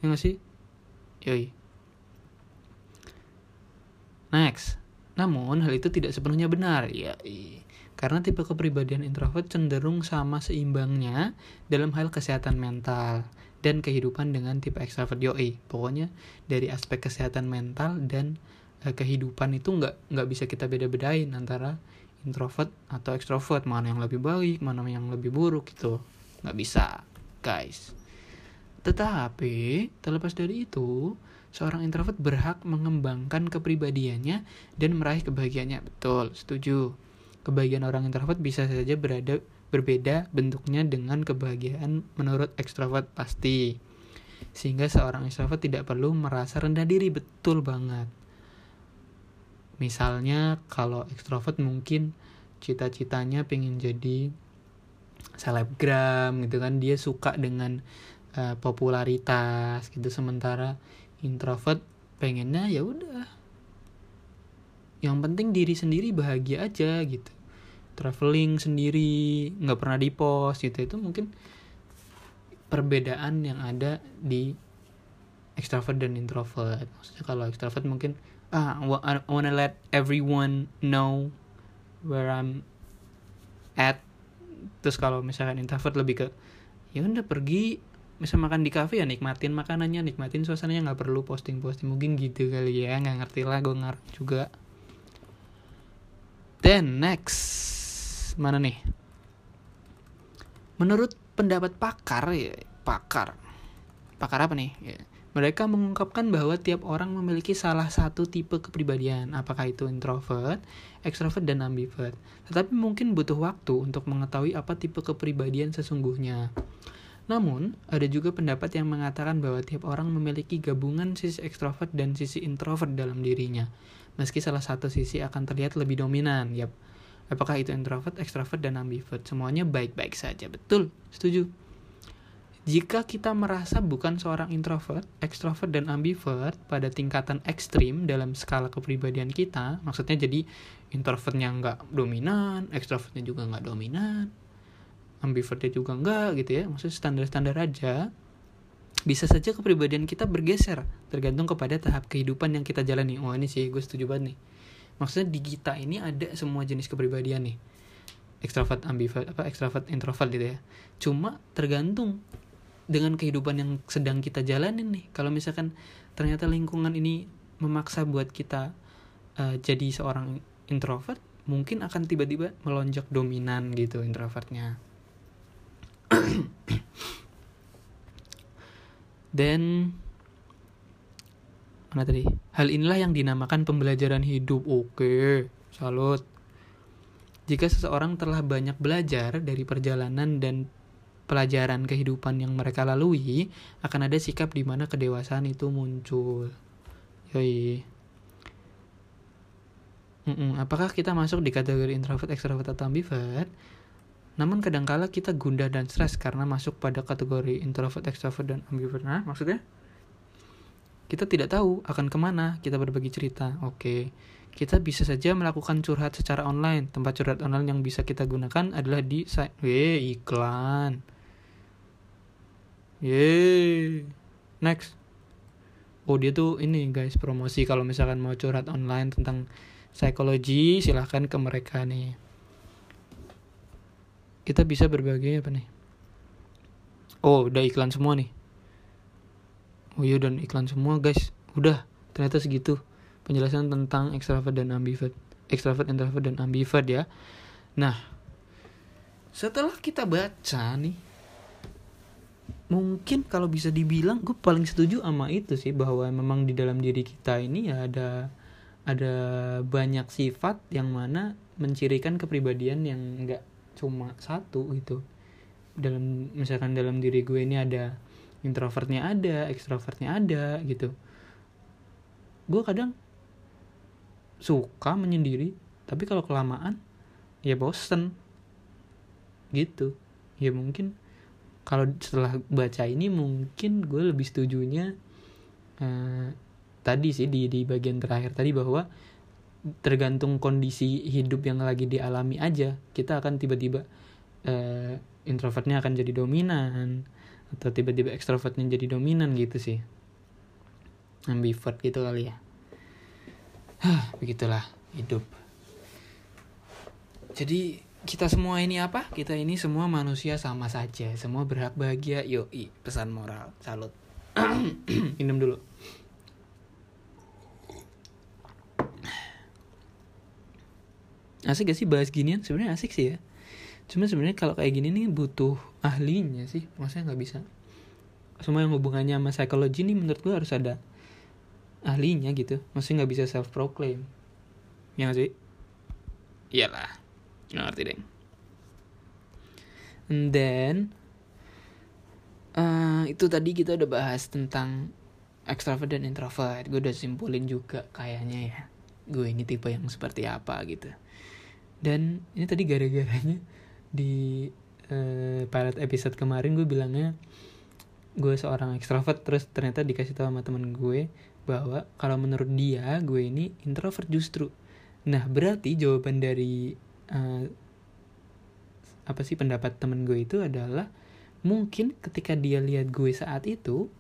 ya gak sih? Yoi. Next. Namun hal itu tidak sepenuhnya benar ya karena tipe kepribadian introvert cenderung sama seimbangnya dalam hal kesehatan mental dan kehidupan dengan tipe extrovert yoi. Pokoknya dari aspek kesehatan mental dan kehidupan itu nggak nggak bisa kita beda-bedain antara introvert atau extrovert mana yang lebih baik mana yang lebih buruk gitu nggak bisa guys tetapi, terlepas dari itu, seorang introvert berhak mengembangkan kepribadiannya dan meraih kebahagiaannya. Betul, setuju. Kebahagiaan orang introvert bisa saja berada berbeda bentuknya dengan kebahagiaan menurut ekstrovert pasti. Sehingga seorang ekstrovert tidak perlu merasa rendah diri, betul banget. Misalnya kalau ekstrovert mungkin cita-citanya pengen jadi selebgram gitu kan. Dia suka dengan uh, popularitas gitu. Sementara introvert pengennya ya udah. Yang penting diri sendiri bahagia aja gitu. Traveling sendiri nggak pernah di post gitu. Itu mungkin perbedaan yang ada di extrovert dan introvert. Maksudnya kalau extrovert mungkin ah I wanna let everyone know where I'm at. Terus kalau misalkan introvert lebih ke ya udah pergi bisa makan di kafe ya nikmatin makanannya nikmatin suasananya nggak perlu posting posting mungkin gitu kali ya nggak ngerti lah gue ngarep juga. Then next mana nih? Menurut pendapat pakar ya pakar. Pakar apa nih? Ya. Mereka mengungkapkan bahwa tiap orang memiliki salah satu tipe kepribadian, apakah itu introvert, extrovert, dan ambivert. Tetapi mungkin butuh waktu untuk mengetahui apa tipe kepribadian sesungguhnya. Namun, ada juga pendapat yang mengatakan bahwa tiap orang memiliki gabungan sisi ekstrovert dan sisi introvert dalam dirinya. Meski salah satu sisi akan terlihat lebih dominan, yap. Apakah itu introvert, ekstrovert, dan ambivert? Semuanya baik-baik saja. Betul, setuju. Jika kita merasa bukan seorang introvert, ekstrovert, dan ambivert pada tingkatan ekstrim dalam skala kepribadian kita, maksudnya jadi introvertnya nggak dominan, ekstrovertnya juga nggak dominan, ambivertnya juga enggak gitu ya maksudnya standar-standar aja bisa saja kepribadian kita bergeser tergantung kepada tahap kehidupan yang kita jalani. Oh ini sih gue setuju banget nih. Maksudnya di kita ini ada semua jenis kepribadian nih. Ekstrovert ambivert apa ekstrovert introvert gitu ya. Cuma tergantung dengan kehidupan yang sedang kita jalanin nih. Kalau misalkan ternyata lingkungan ini memaksa buat kita uh, jadi seorang introvert mungkin akan tiba-tiba melonjak dominan gitu introvertnya. Dan mana tadi? Hal inilah yang dinamakan pembelajaran hidup. Oke salut. Jika seseorang telah banyak belajar dari perjalanan dan pelajaran kehidupan yang mereka lalui, akan ada sikap di mana kedewasaan itu muncul. Yoi. Mm-mm. Apakah kita masuk di kategori introvert, extrovert, atau ambivert? Namun kadangkala kita gundah dan stres karena masuk pada kategori introvert, extrovert, dan ambivert. Nah, maksudnya? Kita tidak tahu akan ke mana kita berbagi cerita. Oke, kita bisa saja melakukan curhat secara online. Tempat curhat online yang bisa kita gunakan adalah di site. Weh, iklan. Yeay. Next. Oh dia tuh ini guys promosi kalau misalkan mau curhat online tentang psikologi silahkan ke mereka nih. Kita bisa berbagi apa nih? Oh udah iklan semua nih. Oh iya dan iklan semua guys. Udah ternyata segitu penjelasan tentang extrovert dan ambivert. Extrovert, introvert dan ambivert ya. Nah setelah kita baca nih mungkin kalau bisa dibilang gue paling setuju sama itu sih bahwa memang di dalam diri kita ini ya ada ada banyak sifat yang mana mencirikan kepribadian yang enggak cuma satu gitu. Dalam misalkan dalam diri gue ini ada introvertnya ada ekstrovertnya ada gitu. Gue kadang suka menyendiri tapi kalau kelamaan ya bosen gitu. Ya mungkin kalau setelah baca ini mungkin gue lebih setujunya uh, tadi sih di di bagian terakhir tadi bahwa tergantung kondisi hidup yang lagi dialami aja. Kita akan tiba-tiba uh, introvertnya akan jadi dominan atau tiba-tiba ekstrovertnya jadi dominan gitu sih. Ambivert gitu kali ya. Begitulah hidup. Jadi kita semua ini apa? Kita ini semua manusia sama saja. Semua berhak bahagia. Yoi, pesan moral. Salut. Minum dulu. Asik gak sih bahas ginian? Sebenarnya asik sih ya. Cuma sebenarnya kalau kayak gini nih butuh ahlinya sih. Maksudnya nggak bisa. Semua yang hubungannya sama psikologi nih menurut gue harus ada ahlinya gitu. Maksudnya nggak bisa self proclaim. Ya gak sih? Iyalah nggak ngerti deh. And then uh, itu tadi kita udah bahas tentang extrovert dan introvert. Gue udah simpulin juga kayaknya ya. Gue ini tipe yang seperti apa gitu. Dan ini tadi gara-garanya di uh, pilot episode kemarin gue bilangnya gue seorang extrovert terus ternyata dikasih tahu sama temen gue bahwa kalau menurut dia gue ini introvert justru. Nah berarti jawaban dari uh, apa sih pendapat temen gue itu adalah mungkin ketika dia lihat gue saat itu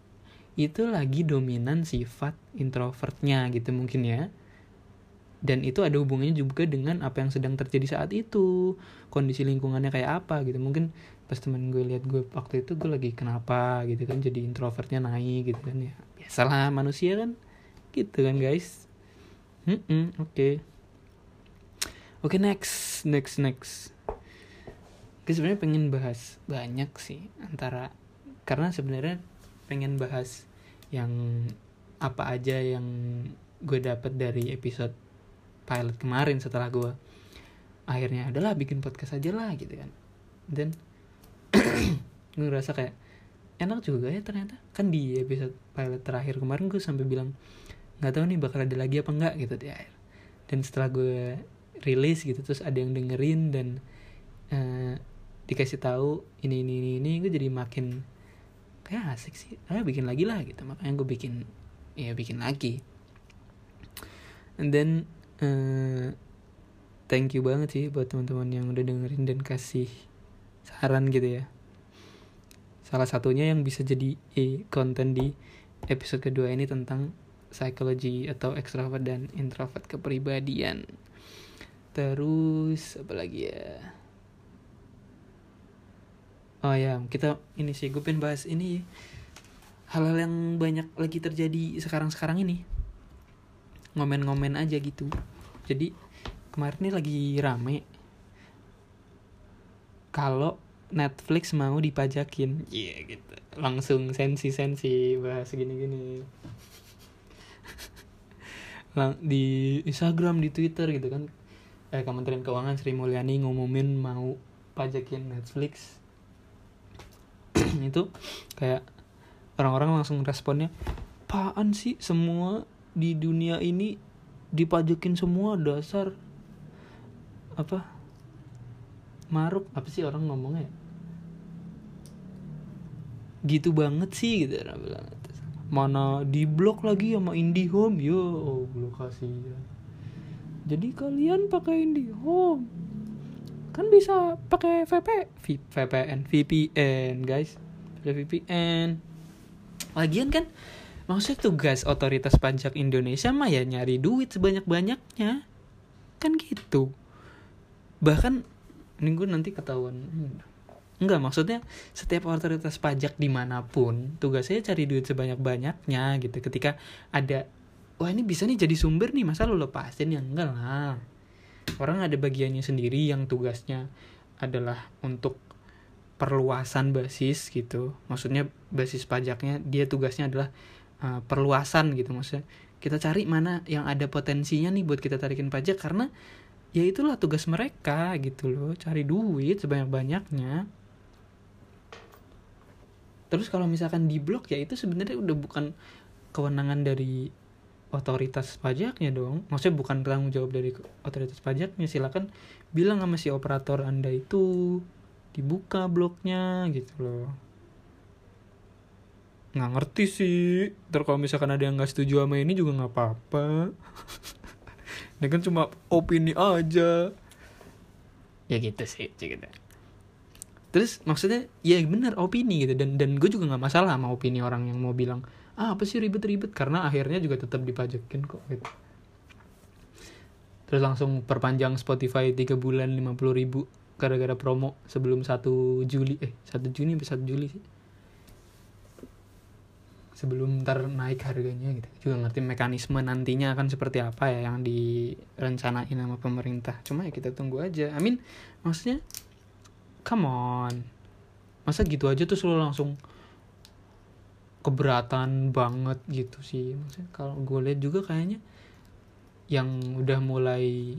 itu lagi dominan sifat introvertnya gitu mungkin ya. Dan itu ada hubungannya juga dengan apa yang sedang terjadi saat itu kondisi lingkungannya kayak apa gitu. Mungkin pas temen gue lihat gue waktu itu gue lagi kenapa? gitu kan jadi introvertnya naik gitu kan ya. Biasalah manusia kan gitu kan guys. Hmm oke. okay. Oke okay, next, next, next. Gue sebenarnya pengen bahas banyak sih antara karena sebenarnya pengen bahas yang apa aja yang gue dapat dari episode pilot kemarin setelah gue akhirnya adalah bikin podcast aja lah gitu kan. Dan gue ngerasa kayak enak juga ya ternyata. Kan di episode pilot terakhir kemarin gue sampai bilang nggak tahu nih bakal ada lagi apa enggak gitu di akhir. Dan setelah gue rilis gitu terus ada yang dengerin dan uh, dikasih tahu ini ini ini ini gue jadi makin kayak asik sih ah bikin lagi lah gitu. Makanya gue bikin ya bikin lagi. And then uh, thank you banget sih buat teman-teman yang udah dengerin dan kasih saran gitu ya. Salah satunya yang bisa jadi eh, konten di episode kedua ini tentang psikologi atau extrovert dan introvert kepribadian terus apa lagi ya? Oh ya kita ini sih gue pengen bahas ini. Hal-hal yang banyak lagi terjadi sekarang-sekarang ini. Ngomen-ngomen aja gitu. Jadi kemarin ini lagi rame. Kalau Netflix mau dipajakin. Iya yeah, gitu. Langsung sensi-sensi bahas gini-gini. Di Instagram di Twitter gitu kan eh, Kementerian Keuangan Sri Mulyani ngumumin mau pajakin Netflix. Itu kayak orang-orang langsung responnya apaan sih semua di dunia ini dipajakin semua? Dasar apa? Maruk. Apa sih orang ngomongnya? Gitu banget sih gitu mana di blok lagi sama IndiHome? Yo oh, lokasi ya. Jadi kalian pakai IndiHome kan bisa pakai VP VPN VPN guys. Ada VPN lagian kan maksudnya tugas otoritas pajak Indonesia mah ya nyari duit sebanyak-banyaknya. Kan gitu. Bahkan minggu nanti ketahuan. Enggak maksudnya setiap otoritas pajak di mana pun tugasnya cari duit sebanyak-banyaknya gitu. Ketika ada wah ini bisa nih jadi sumber nih masa lo lepasin? Ya enggak lah. Orang ada bagiannya sendiri yang tugasnya adalah untuk perluasan basis gitu. Maksudnya basis pajaknya dia tugasnya adalah uh, perluasan gitu. Maksudnya kita cari mana yang ada potensinya nih buat kita tarikin pajak karena ya itulah tugas mereka gitu loh. Cari duit sebanyak banyaknya terus kalau misalkan di blok ya itu sebenarnya udah bukan kewenangan dari otoritas pajaknya dong. Maksudnya bukan tanggung jawab dari otoritas pajaknya. Silakan bilang sama si operator anda itu dibuka bloknya gitu loh. Nggak ngerti sih. Terus kalau misalkan ada yang nggak setuju sama ini juga nggak apa-apa. Ini kan cuma opini aja. Ya gitu sih gitu. Terus maksudnya ya benar opini gitu. Dan dan gue juga nggak masalah sama opini orang yang mau bilang ah apa sih ribet-ribet? Karena akhirnya juga tetap dipajakin kok gitu. Terus langsung perpanjang Spotify tiga bulan lima puluh ribu gara-gara promo sebelum satu Juli. Eh satu Juni sampai satu Juli sih? Sebelum ntar naik harganya gitu. Juga ngerti mekanisme nantinya akan seperti apa ya yang direncanain sama pemerintah. Cuma ya kita tunggu aja. Amin maksudnya come on. Masa gitu aja tuh selalu langsung keberatan banget gitu sih. Maksudnya kalau gue lihat juga kayaknya yang udah mulai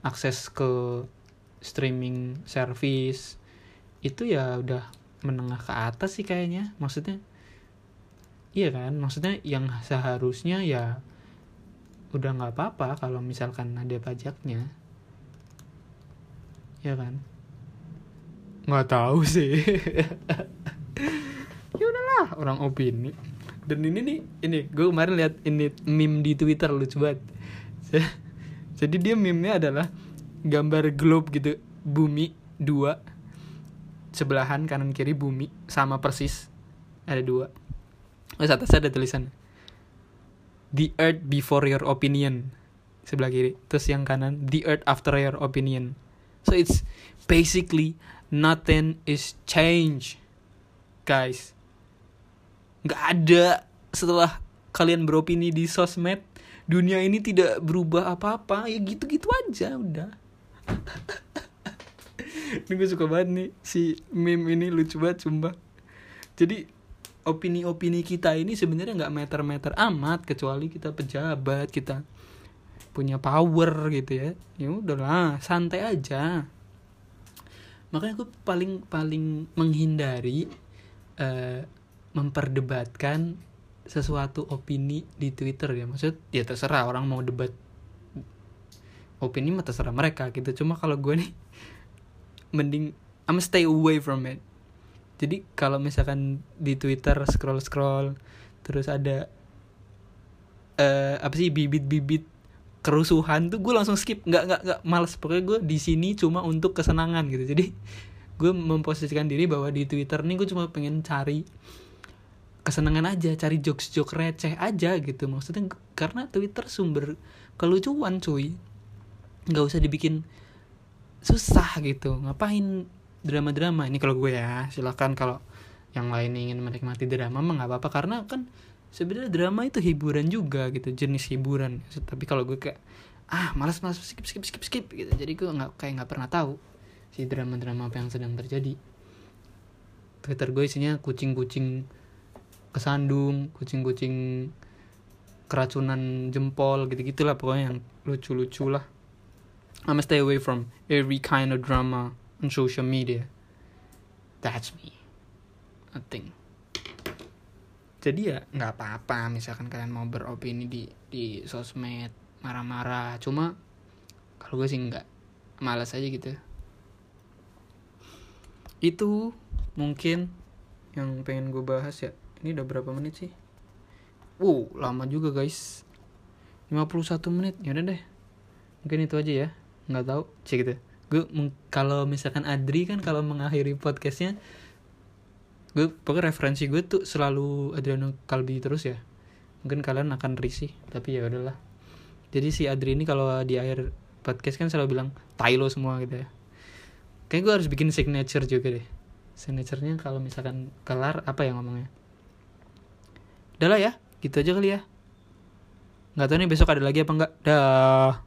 akses ke streaming service itu ya udah menengah ke atas sih kayaknya. Maksudnya iya kan? Maksudnya yang seharusnya ya udah nggak apa-apa kalau misalkan ada pajaknya. Ya kan? Nggak tahu sih udahlah orang opini. Dan ini nih ini gue kemarin lihat ini meme di twitter lucu banget. Jadi dia meme-nya adalah gambar globe gitu bumi dua sebelahan kanan kiri bumi sama persis ada dua. Terus atasnya ada tulisan The earth before your opinion Sebelah kiri. Terus yang kanan The earth after your opinion. So it's basically Nothing is change Guys Gak ada Setelah kalian beropini di sosmed Dunia ini tidak berubah apa-apa. Ya gitu-gitu aja udah. Ini gue suka banget nih Si meme ini lucu banget sumpah. Jadi opini-opini kita ini sebenarnya nggak meter-meter amat kecuali kita pejabat kita punya power gitu ya. Ya udahlah santai aja. Makanya aku paling paling menghindari uh, memperdebatkan sesuatu opini di Twitter ya. Maksud ya terserah orang mau debat opini mah terserah mereka gitu. Cuma kalau gue nih mending I'm stay away from it. Jadi kalau misalkan di Twitter scroll scroll terus ada uh, apa sih bibit-bibit kerusuhan tuh gue langsung skip. Nggak nggak nggak males. Pokoknya gue di sini cuma untuk kesenangan gitu. Jadi gue memposisikan diri bahwa di Twitter nih gue cuma pengen cari kesenangan aja cari jokes jokes receh aja gitu. Maksudnya karena Twitter sumber kelucuan cuy. Nggak usah dibikin susah gitu. Ngapain drama-drama? Ini kalau gue ya silahkan kalau yang lain ingin menikmati drama mah nggak apa-apa. Karena kan sebenarnya drama itu hiburan juga gitu jenis hiburan. Tapi kalau gue kayak ah malas malas skip skip skip skip gitu. Jadi gue nggak kayak nggak pernah tahu si drama-drama apa yang sedang terjadi. Twitter gue isinya kucing-kucing kesandung kucing-kucing keracunan jempol gitu gitulah pokoknya yang lucu-lucu lah. I'm stay away from every kind of drama on social media. That's me. I think jadi ya nggak apa-apa misalkan kalian mau beropini di di sosmed marah-marah. Cuma kalau gue sih nggak. Malas aja gitu. Itu mungkin yang pengen gue bahas ya ini udah berapa menit sih? Wow lama juga guys. 51 menit. Ya udah deh. Mungkin itu aja ya. Nggak tahu. Cek gitu gue kalau misalkan Adri kan kalau mengakhiri podcastnya gue pokoknya referensi gue tuh selalu Adriano Kalbi terus ya. Mungkin kalian akan risih tapi ya udahlah. Jadi si Adri ini kalau di akhir podcast kan selalu bilang tai lo semua gitu ya. Kayak gue harus bikin signature juga deh. Signaturenya kalau misalkan kelar apa ya ngomongnya udah lah ya gitu aja kali ya. Nggak tahu nih besok ada lagi apa enggak dah